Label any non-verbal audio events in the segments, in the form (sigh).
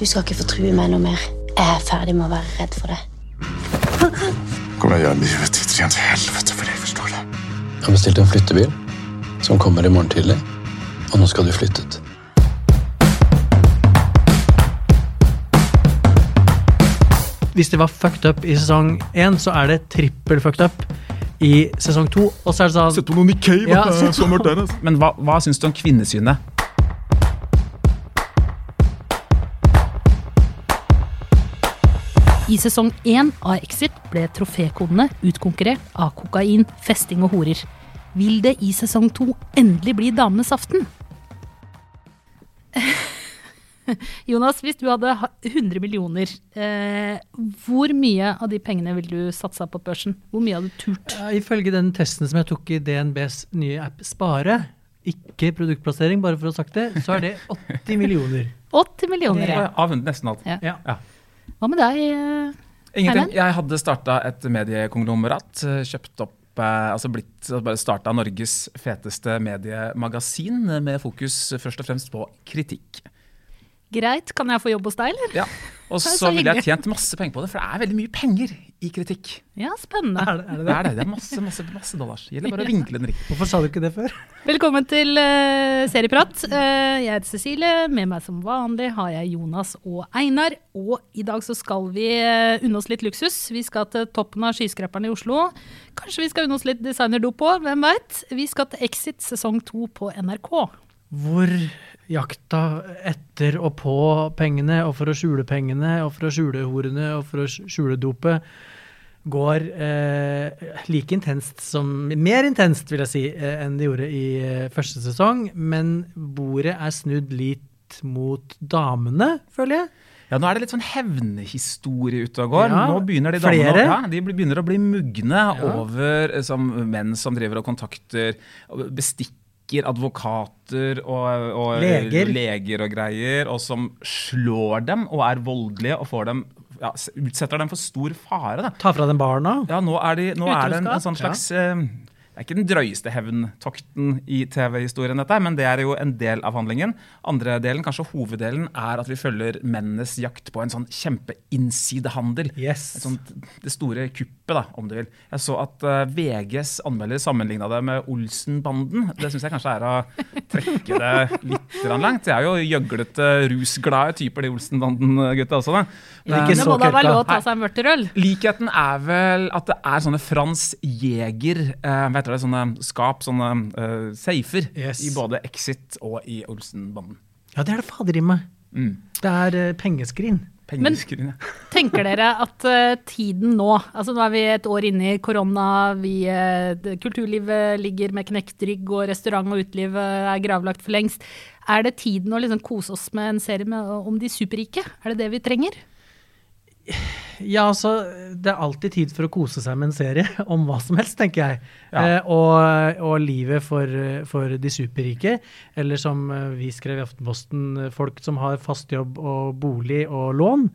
Du skal ikke få true meg noe mer. Jeg er ferdig med å være redd for det. Kommer jeg gjøre livet ditt igjen til helvete for deg, forstår det? Jeg har bestilt en flyttebil som kommer i morgen tidlig, og nå skal du flytte ut. Hvis det var fucked up i sesong én, så er det trippel fucked up i sesong to. Og så er det sånn Sett på noe Nikkei. Ja, så mørkt der, altså. Men hva, hva syns du om kvinnesynet? I sesong én av Exit ble trofékodene utkonkurrert av kokain, festing og horer. Vil det i sesong to endelig bli damenes aften? (laughs) Jonas, hvis du hadde 100 millioner, eh, hvor mye av de pengene ville du satsa på børsen? Hvor mye hadde du turt? Ja, Ifølge den testen som jeg tok i DNBs nye app Spare, ikke produktplassering, bare for å ha sagt det, så er det (laughs) 80 millioner. 80 millioner. Ja. Av nesten alt. Ja. Ja. Hva med deg? eh? Ingenting. Jeg hadde starta et mediekonglomerat. eh, Kjøpt opp eh, Altså blitt, bare starta Norges feteste mediemagasin, med fokus først og fremst på kritikk. Greit, kan jeg få jobb hos deg, eller? Ja. (laughs) Og så så ville jeg tjent masse penger på det, for det er veldig mye penger i kritikk. Ja, spennende. Er det, er det Det det? er det. Det er masse, masse, masse dollars. Gjelder bare å (laughs) vinkle den riktig. Hvorfor sa du ikke det før? (laughs) Velkommen til uh, Serieprat. Uh, jeg heter Cecilie. Med meg som vanlig har jeg Jonas og Einar. Og i dag så skal vi uh, unne oss litt luksus. Vi skal til toppen av skyskraperen i Oslo. Kanskje vi skal unne oss litt designerdop òg, hvem veit? Vi skal til Exit sesong to på NRK. Hvor jakta etter og på pengene, og for å skjule pengene, og for å skjule horene, og for å skjule dopet, går eh, like intenst som Mer intenst, vil jeg si, eh, enn det gjorde i eh, første sesong. Men bordet er snudd litt mot damene, føler jeg. Ja, Nå er det litt sånn hevnehistorie ute og går. Ja, nå begynner de damene flere. ja, de begynner å bli mugne Ja. over eh, som menn som driver og kontakter og bestikker advokater og, og Leger. leger og greier, og som slår dem og er voldelige og får dem ja, utsetter dem for stor fare. Da. Ta fra dem barna. Ja, nå er, de, nå er det en, en sånn slags eh, Det er ikke den drøyeste hevntokten i TV-historien, dette, men det er jo en del av handlingen. Andre delen, kanskje hoveddelen, er at vi følger mennenes jakt på en sånn kjempeinnsidehandel. Yes. Et sånt, det store kuppet, da, om du vil. Jeg så at uh, VGs anmelder sammenligna det med Olsen-banden. Det syns jeg kanskje er å trekke det litt langt. De er jo gjøglete, rusglade typer, de Olsenbanden-gutta også. da. Ikke Det må da være lov å ta seg en vørterøl. Likheten er vel at det er sånne Frans Jæger uh, hva heter det, sånne skap, sånne uh, safer, Yes. i både Exit og i Olsen-banden. Ja, det er det fader i meg. Mm. Det er uh, pengeskrin. Pengeskrin, ja. (laughs) Tenker dere at uh, tiden nå altså Nå er vi et år inne i korona, vi, kulturlivet ligger med knekt rygg, og restaurant og uteliv er gravlagt for lengst. Er det tiden å liksom kose oss med en serie med, om de superrike? Er det det vi trenger? Ja, altså, det er alltid tid for å kose seg med en serie (laughs) om hva som helst, tenker jeg. Ja. Eh, og, og livet for, for de superrike, eller som eh, vi skrev i Aftenposten, folk som har fast jobb og bolig og lån.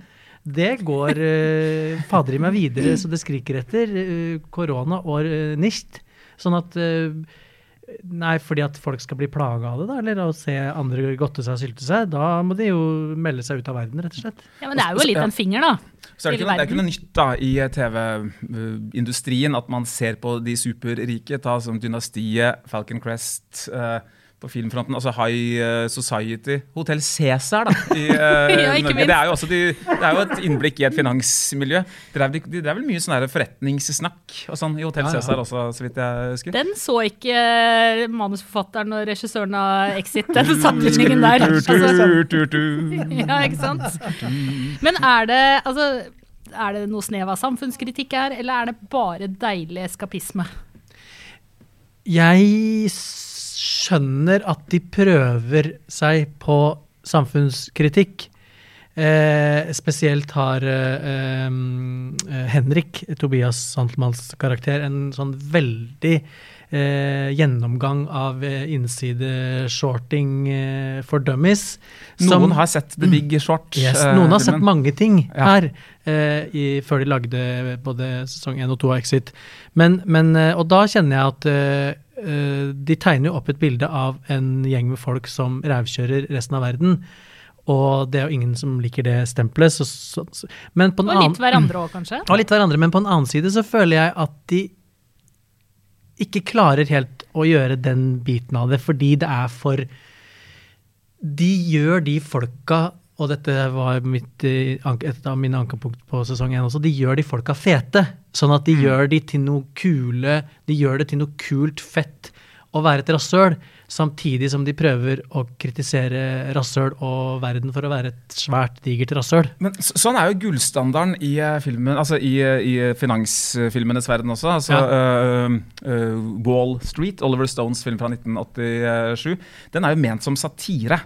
Det går eh, (laughs) fader i meg videre, så det skriker etter eh, korona og eh, nicht. Sånn at eh, Nei, fordi at folk skal bli plaga av det, da, eller å se andre godte seg og sylte seg. Da må de jo melde seg ut av verden, rett og slett. Ja, Men det er jo litt en finger, da. Så er det, ikke noe, det er ikke noe nytt da i TV-industrien at man ser på de superrike. Ta som Dynastiet, Falcon Crest eh, på filmfronten. Altså High eh, Society. Hotell Cæsar, da. (laughs) I, eh, (laughs) Ja, ikke Norge. Det er, jo også de, det er jo et innblikk i et finansmiljø. Det er, vel- det er vel mye sånn forretningssnakk og sånn i Hotell Ja, ja. Cæsar også, så vidt jeg husker. Den så ikke eh, manusforfatteren og regissøren av Exit, den (laughs) sammenligningen der. Altså, ja, ikke sant? Men er det, altså, er det noe snev av samfunnskritikk her, eller er det bare deilig eskapisme? Jeg skjønner at de prøver seg på samfunnskritikk. Eh, spesielt har eh, eh, Henrik, Tobias Santelmanns karakter, en sånn veldig eh, gjennomgang av eh, innsideshorting eh, for dummies. som- Noen har sett The Big Short. Yes, noen har sett mange ting Ja. her i, før de lagde både sesong 1 og 2 av Exit. Men, men, og da kjenner jeg at de tegner jo opp et bilde av en gjeng med folk som rævkjører resten av verden. Og det er jo ingen som liker det stempelet. Så, så, så. Men på en Og litt hverandre òg, kanskje. (clears throat) og litt hverandre, men på en annen side så føler jeg at de ikke klarer helt å gjøre den biten av det, fordi det er for De gjør de folka og dette var mitt, eh, et av mine ankepunkt på sesong én også. De gjør de folka fete. Sånn at de gjør de til noe kule De gjør det til noe kult, fett å være et rasshøl, samtidig som de prøver å kritisere rasshøl og verden for å være et svært, digert rasshøl. Men så, sånn er jo gullstandarden i eh, filmen, altså i, eh, i finansfilmenes verden også. Altså, ja. uh, uh, Wall Street, Oliver Stones film fra 1987, den er jo ment som satire.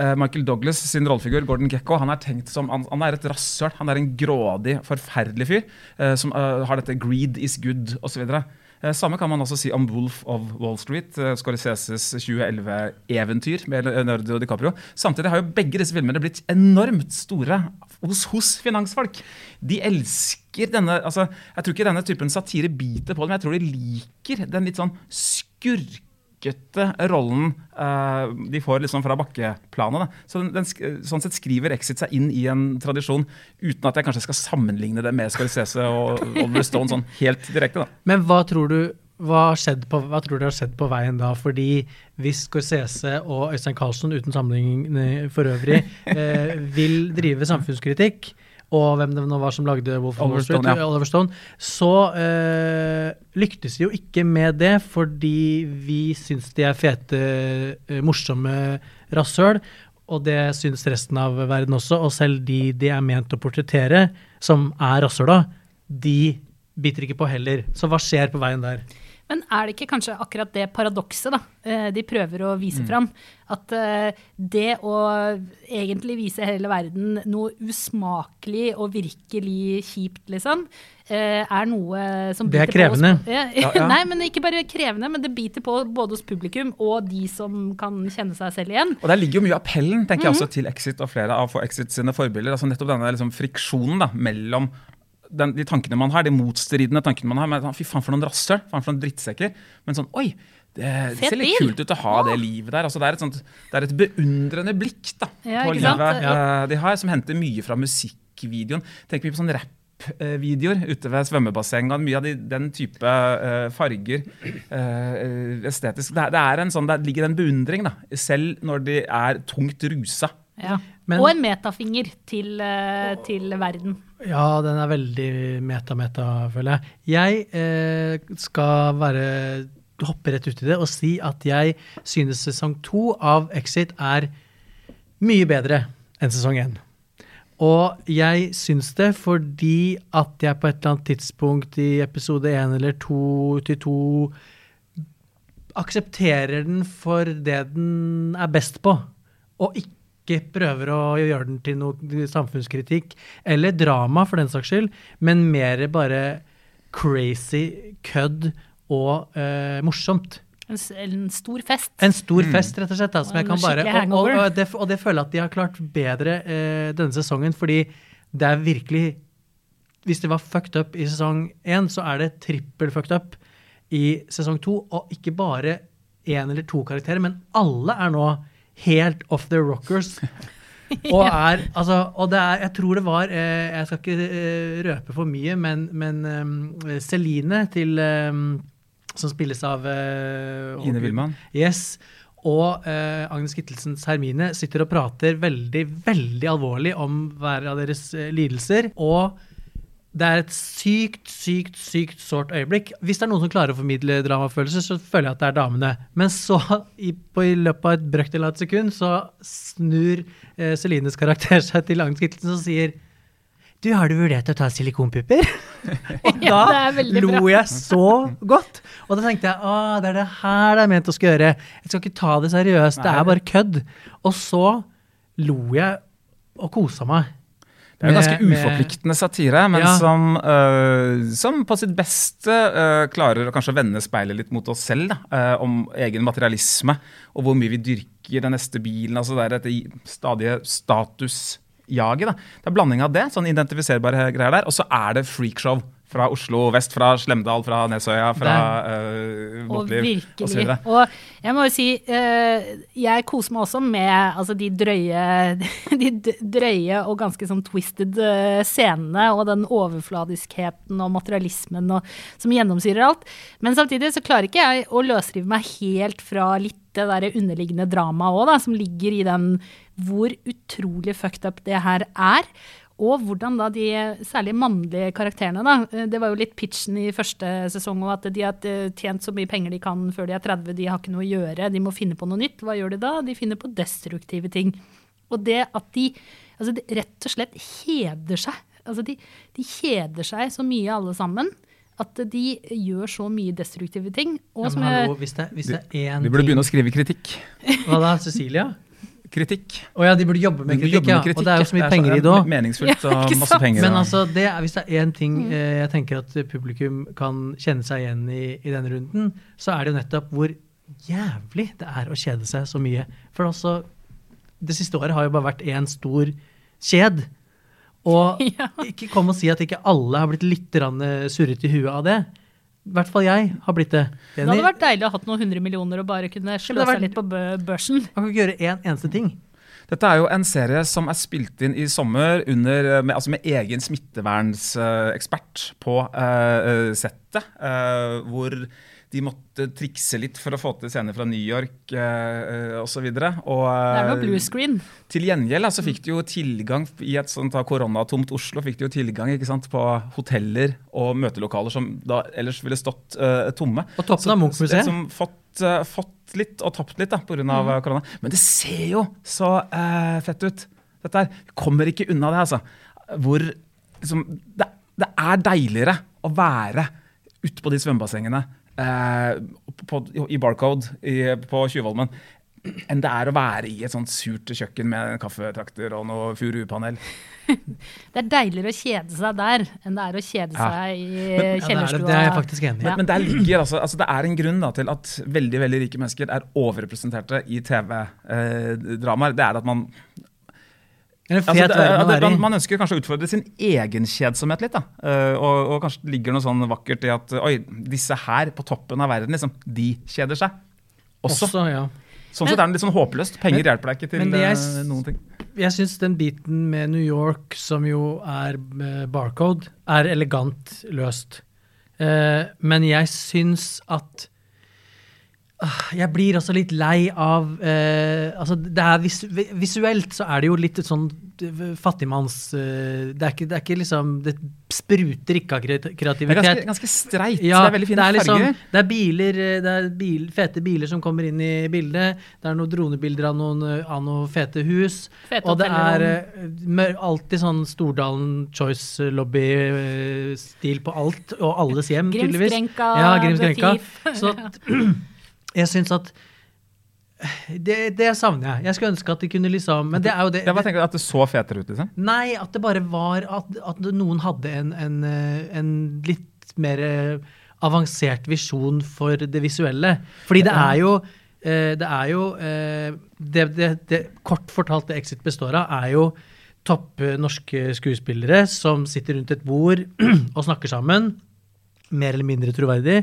Eh, Michael Douglas sin rollefigur, Gordon Gekko, han er tenkt som, han, han er et rasshøl. Han er en grådig, forferdelig fyr uh, som uh, har dette 'greed is good' osv. Uh, samme kan man også si om 'Wolf of Wall Street', uh, Scorseses 2011-eventyr med Leonardo DiCaprio. Samtidig har jo begge disse filmene blitt enormt store hos, hos finansfolk. De elsker denne altså, Jeg tror ikke denne typen satire biter på dem, jeg tror de liker den litt sånn skurk rollen uh, de får liksom fra bakkeplanet. Så den, den, sånn sett skriver Exit seg inn i en tradisjon uten at jeg kanskje skal sammenligne det med Scorsese og Oliver Stone sånn helt direkte. Da. Men hva tror du hva, på, hva tror du har skjedd på veien da? Fordi hvis Scorsese og Øystein Carlsen, uten sammenligning for øvrig, eh, vil drive samfunnskritikk, og hvem det nå var som lagde Wolf of Wall Street, ja. Oliver Stone, så eh, lyktes de jo ikke med det, fordi vi syns de er fete, eh, morsomme rasshøl. Og det syns resten av verden også. Og selv de de er ment å portrettere, som er rasshøla, de biter ikke på heller. Så hva skjer på veien der? Men er det ikke kanskje akkurat det paradokset da, eh, de prøver å vise fram? At eh, det å egentlig vise hele verden noe usmakelig og virkelig kjipt, liksom, eh, er noe som Det er biter på oss- (laughs) Ja, Ja. Nei, men ikke bare krevende, men det biter på både hos publikum og de som kan kjenne seg selv igjen. Og Der ligger jo mye av appellen tenker jeg også til Exit og flere av Exit sine forbilder. altså Nettopp denne liksom, friksjonen da, mellom den, de tankene man har, de motstridende tankene man har. Men, sånn, Fy faen, for noen rasshøl! Faen, for noen drittsekker. Men sånn, oi! Det, det ser litt kult ut å ha det livet der. Altså, det, er et sånt, det er et beundrende blikk da, Ja, på livet Ja. eh, de har, som henter mye fra musikkvideoen. Tenk mye på sånn rappvideoer ute ved svømmebasseng. Mye av de, den type uh, farger. Uh, estetisk. Det, det, er en sånn, det ligger en beundring, da, selv når de er tungt rusa. Ja. Men- og en metafinger til, eh, til verden. Ja, den er veldig meta-meta, føler jeg. Jeg eh, skal være hoppe rett ut i det og si at jeg synes sesong to av Exit er mye bedre enn sesong én. Og jeg syns det fordi at jeg på et eller annet tidspunkt i episode én eller to til to aksepterer den for det den er best på, og ikke prøver å gjøre den til noe samfunnskritikk, eller drama for den saks skyld, men mer bare crazy kødd og eh, morsomt. En, en stor fest. En stor fest, rett og slett. Da, som Og jeg kan bare, og, og, og, det, og det føler jeg at de har klart bedre eh, denne sesongen, fordi det er virkelig Hvis det var fucked up i sesong én, så er det trippel fucked up i sesong to. Og ikke bare én eller to karakterer, men alle er nå helt off the rockers. (laughs) Og er, altså, og det er, jeg tror det var eh, Jeg skal ikke eh, røpe for mye, men, men eh, Celine til eh, Som spilles av eh, Ine Wilman. Yes. Og eh, Agnes Kittelsens Hermine sitter og prater veldig, veldig alvorlig om hver av deres eh, lidelser. Og det er et sykt, sykt, sykt sårt øyeblikk. Hvis det er noen som klarer å formidle dramafølelser, så føler jeg at det er damene. Men så, i, på, i løpet av et brøkdel av et sekund, så snur eh, Celines karakter seg til Agnes Kittelsen og sier du, har du vurdert å ta silikonpupper? (laughs) og da er lo jeg så godt. Og da tenkte jeg å, det er det her det er ment å skal gjøre. Jeg skal ikke ta det seriøst, det er bare kødd. Og så lo jeg og kosa meg. Det er jo ganske uforpliktende satire, men Ja. som, uh, som på sitt beste uh, klarer å kanskje vende speilet litt mot oss selv. Da, uh, om egen materialisme og hvor mye vi dyrker den neste bilen. altså Det er dette stadige statusjaget. Det er blanding av det, sånn identifiserbare greier der, og så er det freakshow. Fra Oslo vest, fra Slemdal, fra Nesøya, fra uh, Båtliv osv. Og, Og jeg må jo si, uh, jeg koser meg også med altså, de, drøye, (laughs) de drøye og ganske sånn twisted eh, scenene og den overfladiskheten og materialismen og, som gjennomsyrer alt. Men samtidig så klarer ikke jeg å løsrive meg helt fra litt det der underliggende dramaet òg, som ligger i den hvor utrolig fucked up det her er. Og hvordan da de særlig mannlige karakterene, da. eh, Det var jo litt pitchen i første sesong òg, at de har eh, tjent så mye penger de kan før de er 30, de har ikke noe å gjøre, de må finne på noe nytt. Hva gjør de da? De finner på destruktive ting. Og det at de, altså de rett og slett kjeder seg. Altså de, de kjeder seg så mye alle sammen. At de gjør så mye destruktive ting. Og Ja, men hallo, hvis det, hvis det er én Vi burde begynne å skrive kritikk. Hva da, Cecilia? Kritikk. Å ja, de burde jobbe med kritikk, jobbe med kritikk, Og det er jo så mye ja. penger i det òg. Meningsfullt og masse penger. Men altså, det er, hvis det er én ting eh, jeg tenker at publikum kan kjenne seg igjen i i denne runden, så er det jo nettopp hvor jævlig det er å kjede seg så mye. For altså, det siste året har jo bare vært én stor kjed. Og (laughs) Ja. ikke kom og si at ikke alle har blitt litt surret i huet av det. I hvert fall jeg har blitt det. det hadde vært deilig å ha hatt noen hundre millioner og bare kunne slå vært- seg litt på børsen. Man kan ikke gjøre én eneste ting. Dette er jo en serie som er spilt inn i sommer under, med, altså med egen smittevernsekspert på uh, settet. Uh, hvor de måtte trikse litt for å få til scener fra New York eh, osv. Det er noe blue screen. Til gjengjeld altså, fikk de jo tilgang i et sånt koronatomt Oslo fikk de jo tilgang ikke sant, på hoteller og møtelokaler som da ellers ville stått eh, tomme. Og toppen av Munch-museet. Som fått, uh, fått litt og tapt litt da, pga. Mm. av korona. Men det ser jo så uh, fett ut. Dette her. Kommer ikke unna det, altså. Hvor liksom, det, det er deiligere å være ute på de svømmebassengene eh, på, i Barcode i, på Tjuvholmen enn det er å være i et sånt surt kjøkken med en kaffetrakter og noe furupanel. (laughs) Det er deiligere å kjede seg der enn det er å kjede Ja. seg i Ja, det, er, det, det er jeg faktisk enig i. Ja. Men der ligger altså, altså Det er en grunn da, til at veldig veldig rike mennesker er overrepresenterte i TV-dramaer. det er at man altså, det, det, det, man, man ønsker kanskje å utfordre sin egen kjedsomhet litt. da. Eh, og, og kanskje det ligger noe sånn vakkert i at oi, disse her på toppen av verden, liksom, de kjeder seg. Også. Også, ja. Sånn sett er den litt sånn håpløst. Penger Men- hjelper deg ikke til men jeg uh, noen ting. Jeg syns den biten med New York, som jo er eh, barcode, er elegant løst. Uh, men jeg syns at Jeg blir også litt lei av eh, altså det visu Visuelt så er det jo litt sånn eh, fattigmanns eh, det, er ikke, det er ikke liksom Det spruter ikke av kreativitet. Det er ganske, ganske streit. Ja, det er veldig fine det er liksom, farger. Det er biler, eh, det er bil, fete biler som kommer inn i bildet. Det er noen dronebilder av noen, eh, av noen fete hus. Fete og det er eh, alltid sånn Stordalen Choice Lobby-stil på alt, og alles hjem, tydeligvis. Grimskrenka, Ja, Grimskrenka. Betif. Så (laughs) (clears throat) jeg syns at det, det savner jeg. Jeg skulle ønske at de kunne liksom Men det er jo det, Jeg bare tenker at det så fetere ut, liksom. Nei, at det bare var At, at noen hadde en, en, en litt mer eh, avansert visjon for det visuelle. Fordi det er jo eh, Det er jo eh, det, det, det Kort fortalt det Exit består av, er jo topp norske skuespillere som sitter rundt et bord (clears throat) og snakker sammen. Mer eller mindre troverdig.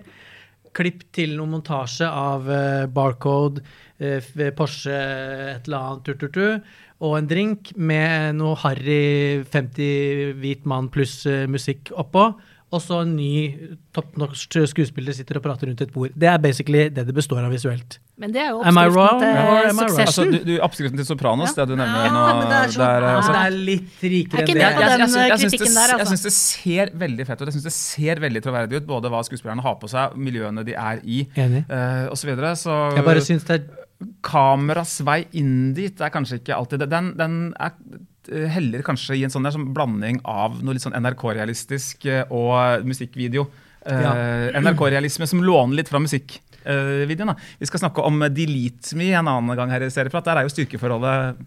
Klipp til noen montasje av eh, Barcode, eh, Porsche, et eller annet, tur, tur, tur, og en drink med noe harry 50 hvit mann pluss eh, musikk oppå. Og så en ny top notch skuespiller sitter og prater rundt et bord. Det er basically det det består av visuelt. Men det er jo Am I oppskriften wrong, til yeah, am I right? Altså, du, du, Oppskriften til Sopranos, det du nevner Ja, nå det er, så, der, altså. det er litt rikere Er enn det. Jeg, jeg, jeg, den, jeg, eh, syns det, jeg altså. det ser veldig fett ut. Jeg syns det ser veldig troverdig ut, både hva skuespillerne har på seg, miljøene de er i, uh, osv. Så, videre. så Jeg bare syns det er kameras vei inn dit er kanskje ikke alltid det. Den, den er, eh, heller kanskje i en sånn der sånn blanding av noe litt sånn NRK-realistisk eh, og musikkvideo. Eh, Ja. NRK-realisme som låner litt fra musikkvideoen. da. Vi skal snakke om Delete Me en annen gang her i Serieprat. Der er jo styrkeforholdet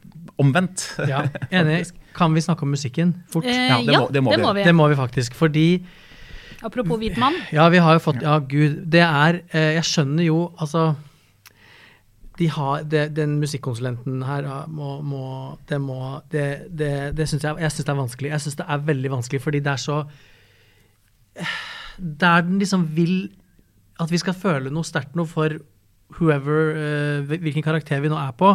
omvendt. Ja, enig. (laughs) Kan vi snakke om musikken fort? Eh, Ja, det ja, må- det må vi må, vi. Det må vi faktisk. Fordi Apropos hvit mann. Ja, vi har jo fått Ja, gud. Det er eh, Jeg skjønner jo, altså de har, de, Den musikkonsulenten her må, må Det må Det, det, det syns jeg Jeg synes det er vanskelig. Jeg syns det er veldig vanskelig, fordi det er så der den liksom vil at vi skal føle noe sterkt noe for whoever, eh, hvilken karakter vi nå er på,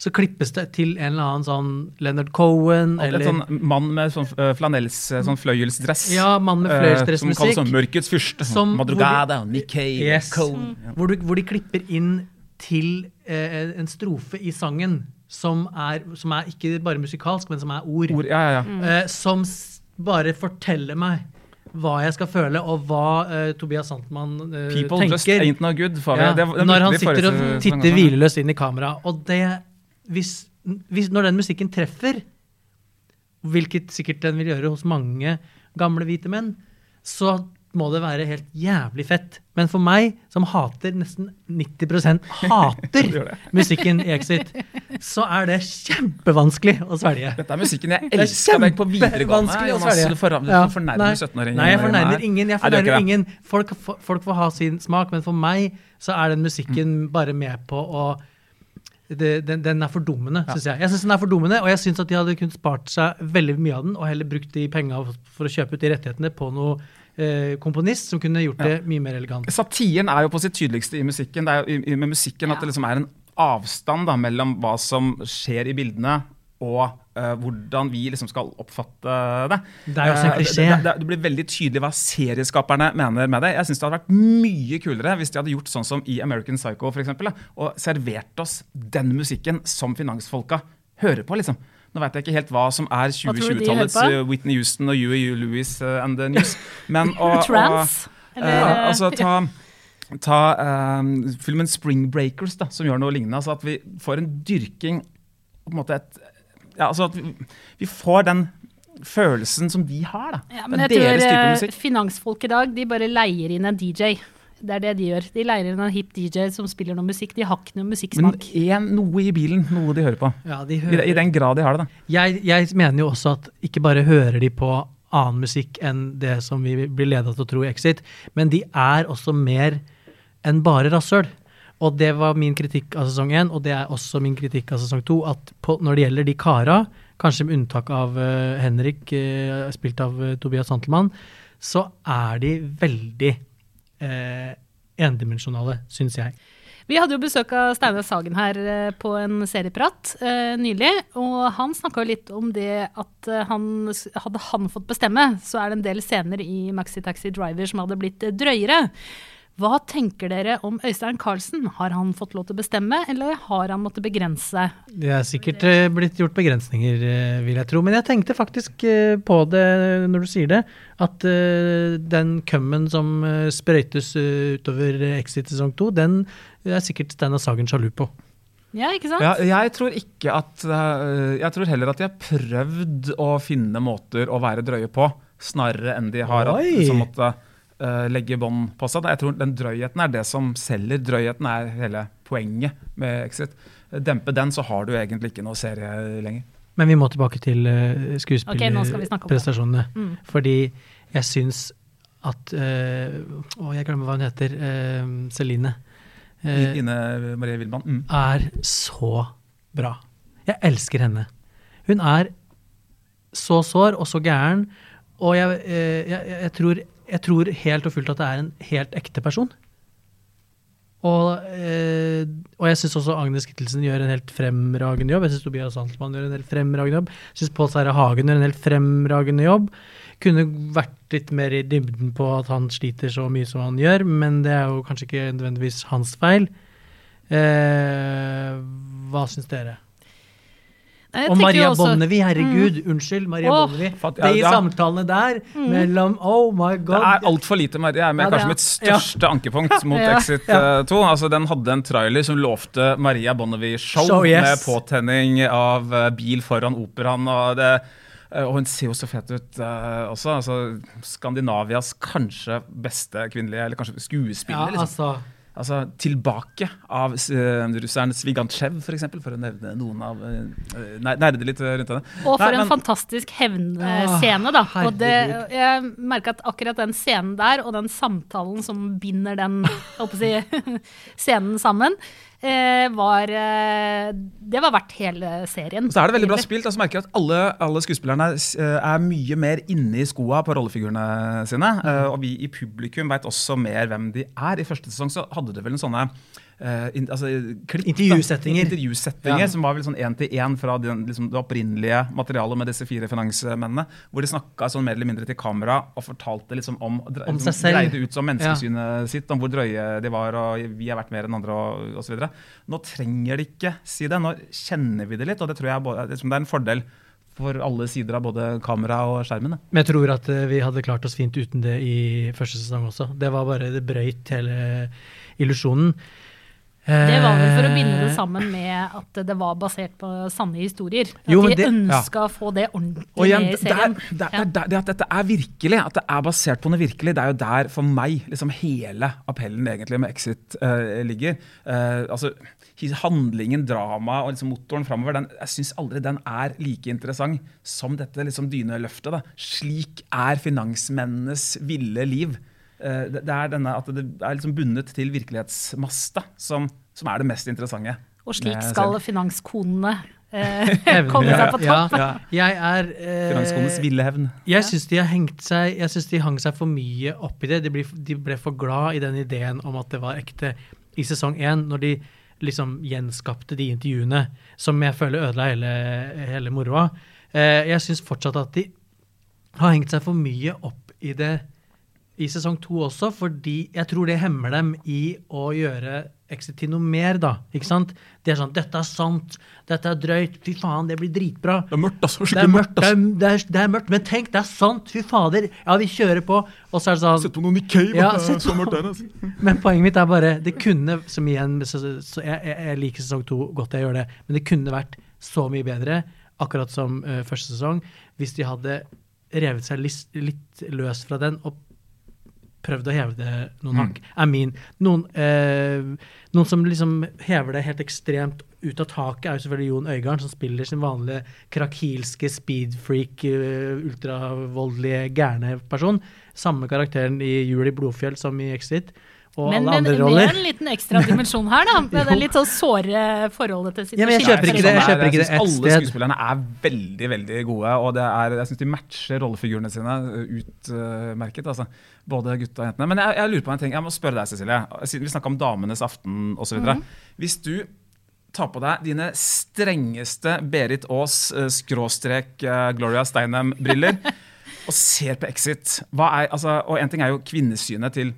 så klippes det til en eller annen sånn Leonard Cohen eller sånn mann med sånn uh, flanells, sånn fløyelsdress. Ja, mann med fløyelsdressmusikk. fløyelsdressmusikk. som kalles sånn Mørkets fyrste. Som- Madrugada, Nikkei, Yes. Cohen. hvor, du, hvor de klipper inn til eh, en strofe i sangen som er, som er ikke bare musikalsk, men som er ord. Ord, ja, ja, ja. eh, som s bare forteller meg hva jeg skal føle, og hva uh, Tobias Santmann uh, People just ain't no good. får. Ja, Det var- det når han sitter og titter hvileløst inn i kamera. Og det hvis, hvis, Når den musikken treffer, hvilket sikkert den vil gjøre hos mange gamle hvite menn, så må det være helt jævlig fett. Men for meg, som hater nesten 90 hater (laughs) musikken i Exit, så er det kjempevanskelig å svelge. Dette er musikken jeg Det er deg på videregående. å Jonas. Du for- Ja, fornærmer nei. 17-åringer. Nei, jeg fornærmer ingen. Jeg Nei, fornærmer Nei, ingen. Folk, for, folk får ha sin smak, men for meg så er den musikken bare med på å det, den, den er fordummende, syns jeg. Jeg synes den er fordummende, Og jeg syns at de hadde kunnet spart seg veldig mye av den, og heller brukt de penga for å kjøpe ut de rettighetene på noe eh, komponist som kunne gjort det mye mer elegant. Satiren er jo på sitt tydeligste i musikken. Det er jo i, med musikken at det liksom er en avstand da, mellom hva som skjer i bildene, og uh, hvordan vi liksom skal oppfatte det. Det er jo også en Eh, klisjé. Det, det, det blir veldig tydelig hva serieskaperne mener med det. Jeg synes det hadde vært mye kulere hvis de hadde gjort sånn som i American Psycho for eksempel, og servert oss den musikken som finansfolka hører på. liksom. Nå vet jeg ikke helt hva som er tror du de 2020-tallets hører på? eh, Whitney Houston og UAU Louis eh, and the News. Men, (laughs) å, Trans? og, Eller, Eh, altså, ta, ta eh, filmen Spring Breakers, da, som gjør noe lignende. Altså at vi får en dyrking på en måte et, ja, altså at vi, vi får den følelsen som de har. da. Ja, Det er deres type musikk. finansfolk i dag de bare leier inn en DJ. Det er det de gjør. De leier inn en hip DJ som spiller noe musikk. De har ikke noe Men musikksmak. en, noe i bilen, noe de hører på. Ja, de hører, I den grad de har det. da. jeg, jeg mener jo også at ikke bare hører de på annen musikk enn det som vi blir leda til å tro i Exit, men de er også mer enn bare rasshøl. Og det var min kritikk av sesong én, og det er også min kritikk av sesong to, at på, når det gjelder de kara, kanskje med unntak av uh, Henrik, uh, spilt av uh, Tobias Santelmann, så er de veldig uh, endimensjonale, syns jeg. Vi hadde jo besøk av Steinar Sagen her eh, på en serieprat eh, nylig. Og han snakka litt om det at eh, han, hadde han fått bestemme, så er det en del scener i Maxi Taxi Driver som hadde blitt eh, drøyere. Hva tenker dere om Øystein Carlsen? Har han fått lov til å bestemme, eller har han måttet begrense? Det er sikkert eh, blitt gjort begrensninger, eh, vil jeg tro. Men jeg tenkte faktisk eh, på det når du sier det, at den cummen som sprøytes utover Exit sesong to, den er sikkert Steinar Sagen sjalu på. Ja, ikke sant? Ja, jeg tror ikke at Jeg tror heller at de har prøvd å finne måter å være drøye på, snarere enn de har at, Oi. som måtte eh, legge bånd på seg. Jeg tror den drøyheten er det som selger. Drøyheten er hele poenget med Exit. Dempe den, så har du egentlig ikke noe serie lenger. Men vi må tilbake til uh, skuespillerprestasjonene. skuespillerprestasjonene. Mm. Fordi jeg syns at uh, Å, jeg glemmer hva hun heter. Uh, Celine. Uh, Ine Marie Wilman. Mm. er så bra. Jeg elsker henne. Hun er så sår og så gæren, og jeg, jeg, jeg, jeg, tror, jeg tror helt og fullt at det er en helt ekte person. Og, eh, og jeg syns også Agnes Kittelsen gjør en helt fremragende jobb. Jeg syns Tobias Sandsmann gjør en helt fremragende jobb. Jeg syns Pål Sverre Hagen gjør en helt fremragende jobb. Kunne vært litt mer i dybden på at han sliter så mye som han gjør, men det er jo kanskje ikke nødvendigvis hans feil. Eh, hva syns dere? Nei, Og Maria også- Bonnevie, herregud, unnskyld, Maria oh, Bonnevie. Fatt- ja, De ja. samtalene der mellom Oh my God. Det er altfor lite Marie. er med Ja, kanskje er- mitt største ankepunkt mot Ja. Exit eh, 2. Altså, den hadde en trailer som lovte Maria Bonnevie-show Show, yes. med påtenning av eh, bil foran operaen. Og, det, eh, og hun ser jo så fet ut uh, også. Altså, Skandinavias kanskje beste kvinnelige eller kanskje skuespiller. ja, liksom. altså. Altså, Tilbake av uh, russeren Svigantsjev, for eksempel, for å nevne noen av uh, Nerde litt rundt henne. Og for Nei, en men- fantastisk hevnscene, da. Og det, jeg merker at akkurat den scenen der, og den samtalen som binder den å si, (laughs) scenen sammen, eh, var eh, Det var verdt hele serien. Så er det veldig bra spilt. altså merker jeg at alle, alle skuespillerne eh, er mye mer inne i skoa på rollefigurene sine. eh, Og vi i publikum veit også mer hvem de er. I første sesong så hadde det vel en sånne in, altså, klipp. Intervjusettinger. Intervjusettinger Ja. Som var vel sånn én til én fra den, liksom, det opprinnelige materialet med disse fire finansmennene. Hvor de snakka sånn mer eller mindre til kamera og fortalte liksom om dre- Om liksom, seg selv. Dreide ut som menneskesynet sitt, om hvor drøye de var, og vi har vært mer enn andre, og osv. Nå trenger de ikke si det. Nå kjenner vi det litt, og det tror jeg både, det er en fordel for alle sider av både kamera og skjermen. Men jeg tror at eh, vi hadde klart oss fint uten det i første sesong også. Det var bare det brøyt hele illusjonen. Det var vel for å Eh, binde det sammen med at det var basert på sanne historier. At Jo, men de ønska ja. å få det ordentlig igjen, med i det, er, serien. det, er, det, er, det at dette er virkelig, at det er basert på noe virkelig, det er jo der for meg liksom hele appellen egentlig med Exit uh, ligger. Uh, altså, Handlingen, drama og liksom motoren framover, den, jeg syns aldri den er like interessant som dette liksom dyneløftet. Da. Slik er finansmennenes ville liv. Eh, det, det er denne at det er liksom bundet til virkelighetsmasta som, som er det mest interessante. Og slik skal finanskonene eh, (laughs) komme seg på topp. Ja, jeg er eh, Finanskonenes ville hevn. Jeg syns de har hengt seg Jeg synes de hang seg for mye opp i det. De, ble, de ble for glad i den ideen om at det var ekte i sesong én, når de liksom gjenskapte de intervjuene som jeg føler ødela hele, hele moroa. Eh, jeg syns fortsatt at de har hengt seg for mye opp i det i sesong to også, fordi jeg tror det hemmer dem i å gjøre Exit til noe mer, da. Ikke sant? Det er sånn 'Dette er sant. Dette er drøyt. Fy faen, det blir dritbra'. Det er mørkt, altså. Det er mørkt, det er, det, er, det er mørkt, men tenk, det er sant! Fy fader! Ja, vi kjører på. Og så er det sånn på noe Nikkei, Ja, det er så mørkt der, altså. Men poenget mitt er bare Det kunne, som igjen så, så jeg, jeg, jeg liker sesong to godt, jeg gjør det, men det kunne vært så mye bedre, akkurat som uh, første sesong, hvis de hadde revet seg litt, litt løs fra den og prøvd å heve det noen Mm. hakk. Er min. Noen, eh, noen som liksom hever det helt ekstremt ut av taket, er jo selvfølgelig Jon Øigarden, som spiller sin vanlige krakilske speedfreak, uh, ultravoldelige, gærne person. Samme karakteren i Jul i Blodfjell som i Exit. Og Men, alle men andre med en liten ekstra dimensjon her, da. (laughs) Med det litt sånn såre forholdet til Ja, jeg kjøper ikke det, jeg kjøper ikke det synes sted. Alle skuespillerne er veldig veldig gode, og det er, jeg syns de matcher rollefigurene sine utmerket. altså. Både gutta og jentene. Men jeg, jeg lurer på en ting. Jeg må spørre deg, Cecilie. Siden vi snakka om Damenes aften osv. videre Hvis du tar på deg dine strengeste Berit Aas eh, skråstrek eh, Gloria Steinem-briller (laughs) og ser på Exit er, altså, Og en ting er jo kvinnesynet til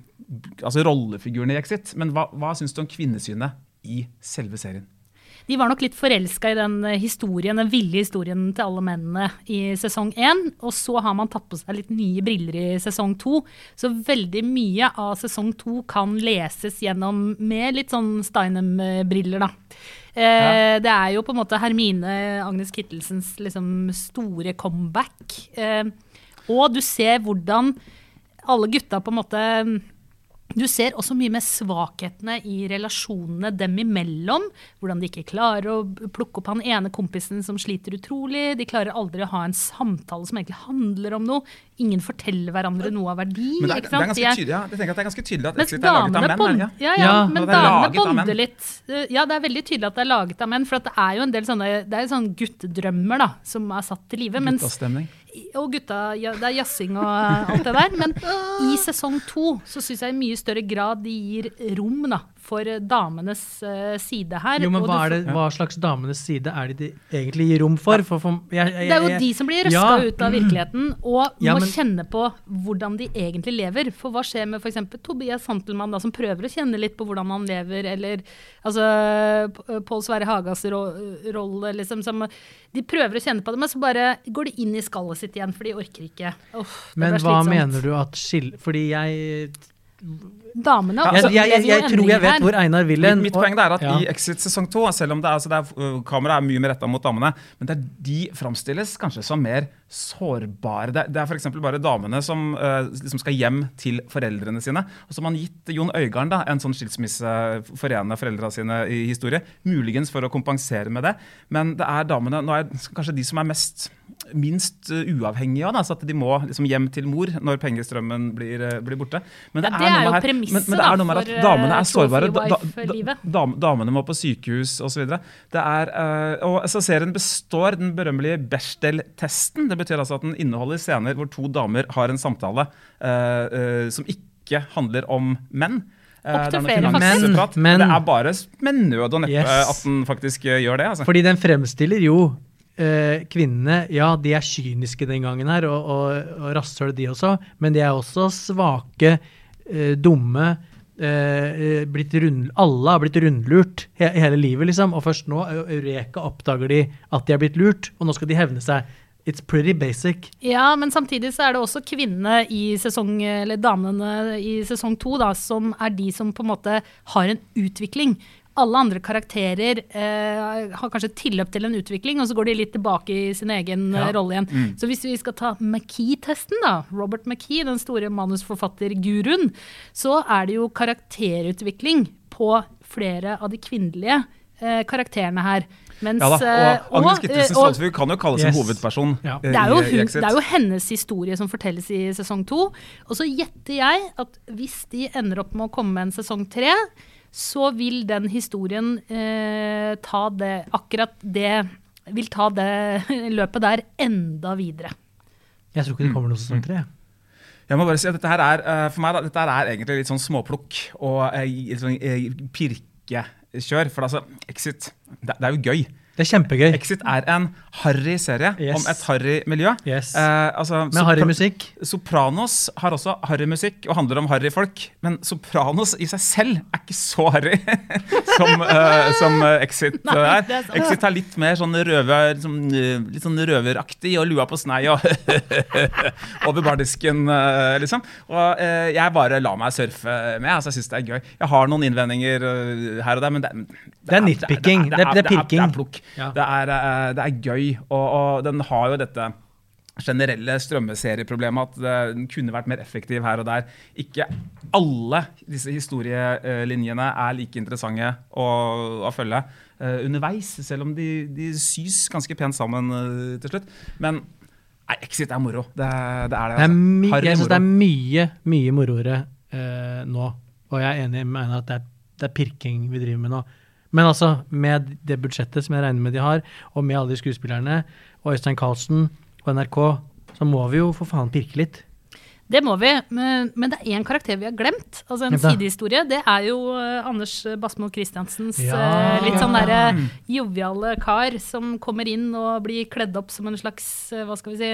altså rollefigurene i Exit, men hva, hva syns du om kvinnesynet i selve serien? De var nok litt forelska i den eh, historien, den ville historien til alle mennene i sesong én. Og så har man tatt på seg litt nye briller i sesong to. Så veldig mye av sesong to kan leses gjennom med litt sånn Steinem-briller, da. Eh, Det er jo på en måte Hermine Agnes Kittelsens liksom store comeback. Eh, og du ser hvordan alle gutta på en måte du ser også mye med svakhetene i relasjonene dem imellom. Hvordan de ikke klarer å plukke opp han ene kompisen som sliter utrolig. De klarer aldri å ha en samtale som egentlig handler om noe. Ingen forteller hverandre noe av verdi. Men det er, ikke det er ganske tydelig, ja. Jeg tenker at det er ganske tydelig at Exit er laget av menn. bond, er ja, ja, Ja, men damene bonder litt. Eh, Ja, det er veldig tydelig at det er laget av menn. For at det er jo en del sånne, det er sånne guttedrømmer da, som er satt til live. Mens Guttastemning. Og gutta, ja, det er jazzing og alt det der. Men i sesong to så syns jeg i mye større grad de gir rom da, for damenes eh, side her. Jo, men hva, det, hva slags damenes side er det de egentlig gir rom for? for, for jeg, jeg, det er jo de som blir røska Ja. ut av virkeligheten og Ja, må men- kjenne på hvordan de egentlig lever. For hva skjer med f.eks. Tobias Santelmann, da, som prøver å kjenne litt på hvordan han lever, eller altså Pål Sverre Hagas ro rolle, liksom. Som, de prøver å kjenne på det, men så bare går de inn i skallet sitt igjen, for de orker ikke. Det Men hva mener du at skille Fordi jeg Damene altså, jeg, jeg, jeg, tror jeg vet hvor Einar vil hen. Mitt, mitt poeng er at Ja. i Exit sesong 2, selv om det er, altså det er, kameraet er mye mer retta mot damene, men det er, de framstilles kanskje som mer sårbare. Det, det er f.eks. bare damene som uh, liksom skal hjem til foreldrene sine. Og så har man gitt Jon Øigarden da, en sånn skilsmisse forene foreldrene sine i historie. Muligens for å kompensere med det. Men det er damene nå er kanskje de som er mest minst uh, uavhengige av. Da, så at de må liksom hjem til mor når pengestrømmen blir, uh, blir borte. Men Ja, det er noe jo her- premisset, men, men det er noe med da, at for, damene er sårbare. Da- da- damene må på sykehus osv. Uh, og så serien består den berømmelige Bechdel-testen. Det betyr altså at den inneholder scener hvor to damer har en samtale uh, uh, som ikke handler om menn. Opp til det er flere, faktisk. Men- Det er bare med nød og neppe Yes. at den faktisk gjør det. Altså. Fordi den fremstiller jo eh, kvinnene Ja, de er kyniske den gangen her, og, og, og rasshøl de også, men de er også svake, eh, dumme. eh, eh, rund, alle har blitt rundlurt he, hele livet, liksom. Og først nå, eu- Eureka, oppdager de at de er blitt lurt, og nå skal de hevne seg. It's pretty basic. Ja, men samtidig så er det også kvinnene i sesong, eller damene i sesong to da, som er de som på en måte har en utvikling. Alle andre karakterer eh, har kanskje tilløp til en utvikling, og så går de litt tilbake i sin egen eh, Ja. rolle igjen. Så hvis vi skal ta McKee-testen, da, Robert McKee, den store manusforfatterguruen, så er det jo karakterutvikling på flere av de kvinnelige eh, karakterene her. Mens, Ja da, eh, og Agnes eh, Kittelsen og- kan jo kalles Yes. en hovedperson. Ja. eh, det er, hun, det er jo hennes historie som fortelles i sesong to. Og så gjetter jeg at hvis de ender opp med å komme med en sesong tre, så vil den historien eh, ta det akkurat det Vil ta det løpet der enda videre. Jeg tror ikke det kommer noe sesong tre. Jeg må bare si at dette her er, eh, for meg da, dette her er egentlig litt sånn småplukk og eh, litt sånn eh, pirkekjør. For altså, Exit, det, det er jo gøy. Det er kjempegøy. Exit er en harry serie Yes. om et harry miljø. Yes. Eh, altså, Med harry musikk. Sopranos har også harry musikk og handler om harry folk. Men Sopranos i seg selv er ikke så harry (laughs) som, uh, som Exit Nei, er. er sånn. Exit er litt mer sånn røver, sånn, eh, litt sånn røveraktig og lua på snei og (laughs) over bardisken, uh, liksom. Og uh, jeg bare lar meg surfe med. Altså, jeg syns det er gøy. Jeg har noen innvendinger her og der, men det, Det er nitpicking. Det er- det er pirking. Det er plukk. Ja. Det, er, eh, det er gøy, og, og den har jo dette generelle strømmeserieproblemet at eh, den kunne vært mer effektiv her og der. Ikke alle disse historielinjene er like interessante å, å følge uh, underveis, selv om de, de sys ganske pent sammen uh, til slutt. Men nei, Exit er moro. Det, det er det. Det er altså. Jeg syns det er mye, mye moroere uh, nå. Og jeg er enig med Einar at det er, det er pirking vi driver med nå. Men altså, med det budsjettet som jeg regner med de har, og med alle de skuespillerne, og Øystein Carlsen og NRK, så må vi jo for faen pirke litt. Det må vi, men, men det er én karakter vi har glemt. Altså En sidehistorie. Det er jo eh, Anders Basmo Christiansens Ja. uh, litt sånn derre joviale kar som kommer inn og blir kledd opp som en slags, eh, hva skal vi si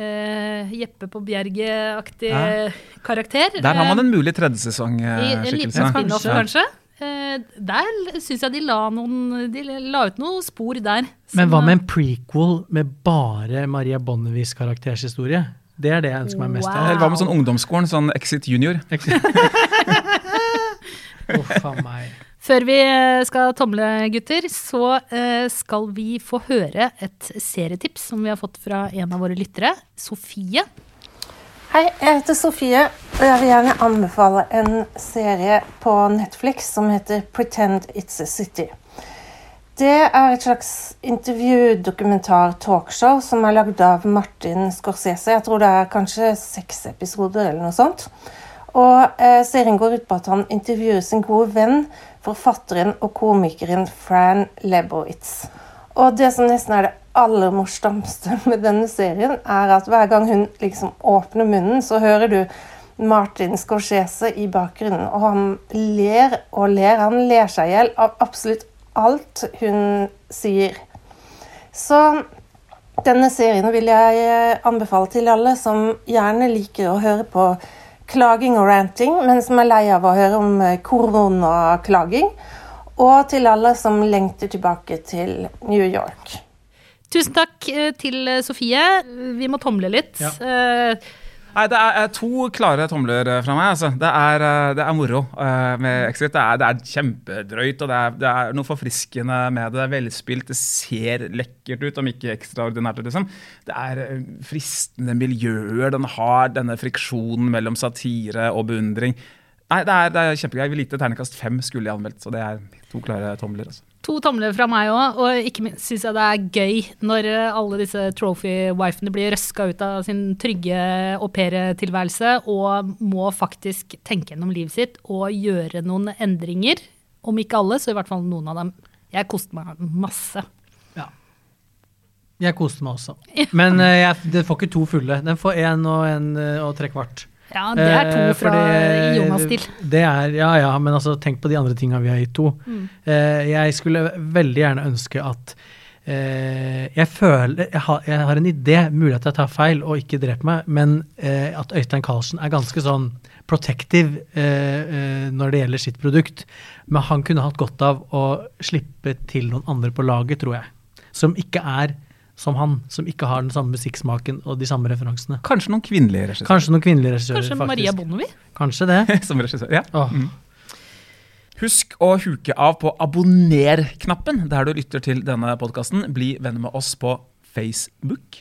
Uh, Jeppe på Bjerget-aktig Ja. karakter. Der har man Eh, en mulig i en tredjesesong-skikkelse. liten spin-off, Kanskje. kanskje. Eh, der syns jeg de la, noen, de la ut noen spor der. Men hva med en prequel med bare Maria Bonnevies karaktershistorie? Det er det jeg ønsker meg mest Wow. av. Eller hva med sånn ungdomsskolen, sånn Exit Junior? (laughs) Uff a meg. Før vi eh, skal tomle, gutter, så eh, skal vi få høre et serietips som vi har fått fra en av våre lyttere, Sofie. Hei, jeg heter Sofie, og jeg vil gjerne anbefale en serie på Netflix som heter Pretend It's a City. Det er et slags intervju-dokumentar-talkshow som er lagd av Martin Scorsese. Jeg tror det er kanskje seks episoder eller noe sånt. Og eh, serien går ut på at han intervjuer sin gode venn, forfatteren og komikeren Fran Lebowitz. Og det som nesten er det aller morsomste (laughs) med denne serien, er at hver gang hun liksom åpner munnen, så hører du Martin Scorsese i bakgrunnen, og han ler og ler. Han ler seg i hjel av absolutt alt hun sier. Så denne serien vil jeg eh, anbefale til alle som gjerne liker å høre på klaging og ranting, men som er lei av å høre om eh, koronaklaging. Og til alle som lengter tilbake til New York. Tusen takk eh, til eh, Sofie. Vi må tomle litt. Ja. Eh, Nei, Det er to klare tomler fra meg. Altså. Det, er, det er moro med Exit. Det er, det er kjempedrøyt, og det er, det er noe forfriskende med det. Det er Velspilt. Det ser lekkert ut, om ikke ekstraordinært. Liksom. Det er fristende miljøer. Den har denne friksjonen mellom satire og beundring. Nei, det er, det er kjempegøy. Vi likte lite terningkast fem skulle jeg anmeldt, så det er to klare tomler. Altså. To tomler fra meg òg, og ikke minst syns jeg det er gøy når eh, alle disse trophy-wifene blir røska ut av sin trygge aupairtilværelse pair-tilværelse og må faktisk tenke gjennom livet sitt og gjøre noen endringer. Om ikke alle, så i hvert fall noen av dem. Jeg koste meg masse. Ja. Jeg koste meg også. Men eh, jeg, den får ikke to fulle. Den får én og en eh, og tre kvart. Ja, det er to Eh, fra fordi Jonas-stil. Det er, ja ja, men altså, tenk på de andre tinga vi har gitt to. Mm. Eh, jeg skulle veldig gjerne ønske at eh, Jeg føler jeg har, jeg har en idé, mulig at jeg tar feil og ikke dreper meg, men eh, at Øystein Carlsen er ganske sånn protective eh, eh, når det gjelder sitt produkt. Men han kunne hatt godt av å slippe til noen andre på laget, tror jeg. Som ikke er som han, som ikke har den samme musikksmaken og de samme referansene. Kanskje noen kvinnelige regissører Kanskje noen kvinnelige regissører, Kanskje faktisk. Maria Bonnevie? Kanskje det. (laughs) som regissør. Ja. Åh. Husk å huke av på abonner-knappen der du lytter til denne podkasten. Bli venner med oss på Facebook.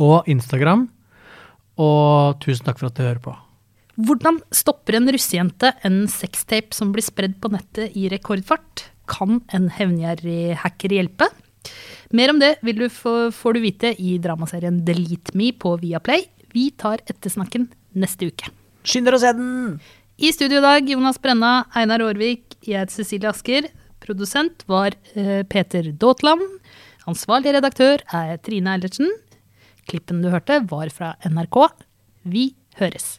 Og Instagram. Og tusen takk for at du hører på. Hvordan stopper en russejente en sextape som blir spredd på nettet i rekordfart? Kan en hevngjerrig hacker hjelpe? Mer om det vil du få, får du vite i dramaserien Delete Me på Viaplay. Vi tar ettersnakken neste uke. Skynd dere å se den! I studio i dag Jonas Brenna, Einar Aarvik, jeg heter Cecilie Asker. Produsent var uh, Peter Daatland. Ansvarlig redaktør er Trine Eilertsen. Klippen du hørte, var fra NRK. Vi høres.